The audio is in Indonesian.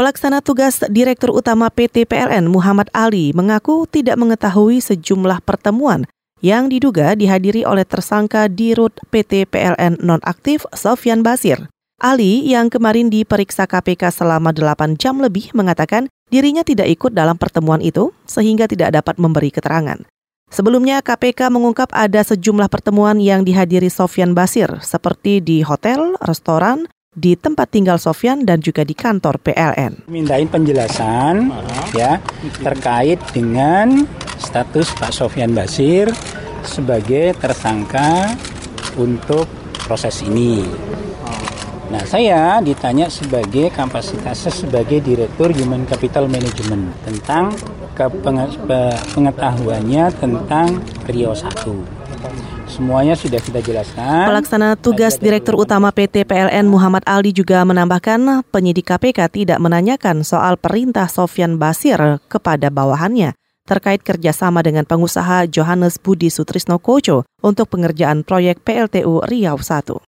Pelaksana tugas Direktur Utama PT PLN Muhammad Ali mengaku tidak mengetahui sejumlah pertemuan yang diduga dihadiri oleh tersangka di Rut PT PLN nonaktif Sofian Basir. Ali yang kemarin diperiksa KPK selama 8 jam lebih mengatakan dirinya tidak ikut dalam pertemuan itu sehingga tidak dapat memberi keterangan. Sebelumnya KPK mengungkap ada sejumlah pertemuan yang dihadiri Sofian Basir seperti di hotel, restoran, di tempat tinggal Sofian dan juga di kantor PLN. Mintain penjelasan ya terkait dengan status Pak Sofian Basir sebagai tersangka untuk proses ini. Nah, saya ditanya sebagai kapasitasnya sebagai Direktur Human Capital Management tentang pengetahuannya tentang Rio 1. Semuanya sudah kita jelaskan. Pelaksana tugas Direktur Utama PT PLN Muhammad Aldi juga menambahkan penyidik KPK tidak menanyakan soal perintah Sofian Basir kepada bawahannya terkait kerjasama dengan pengusaha Johannes Budi Sutrisno Koco untuk pengerjaan proyek PLTU Riau 1.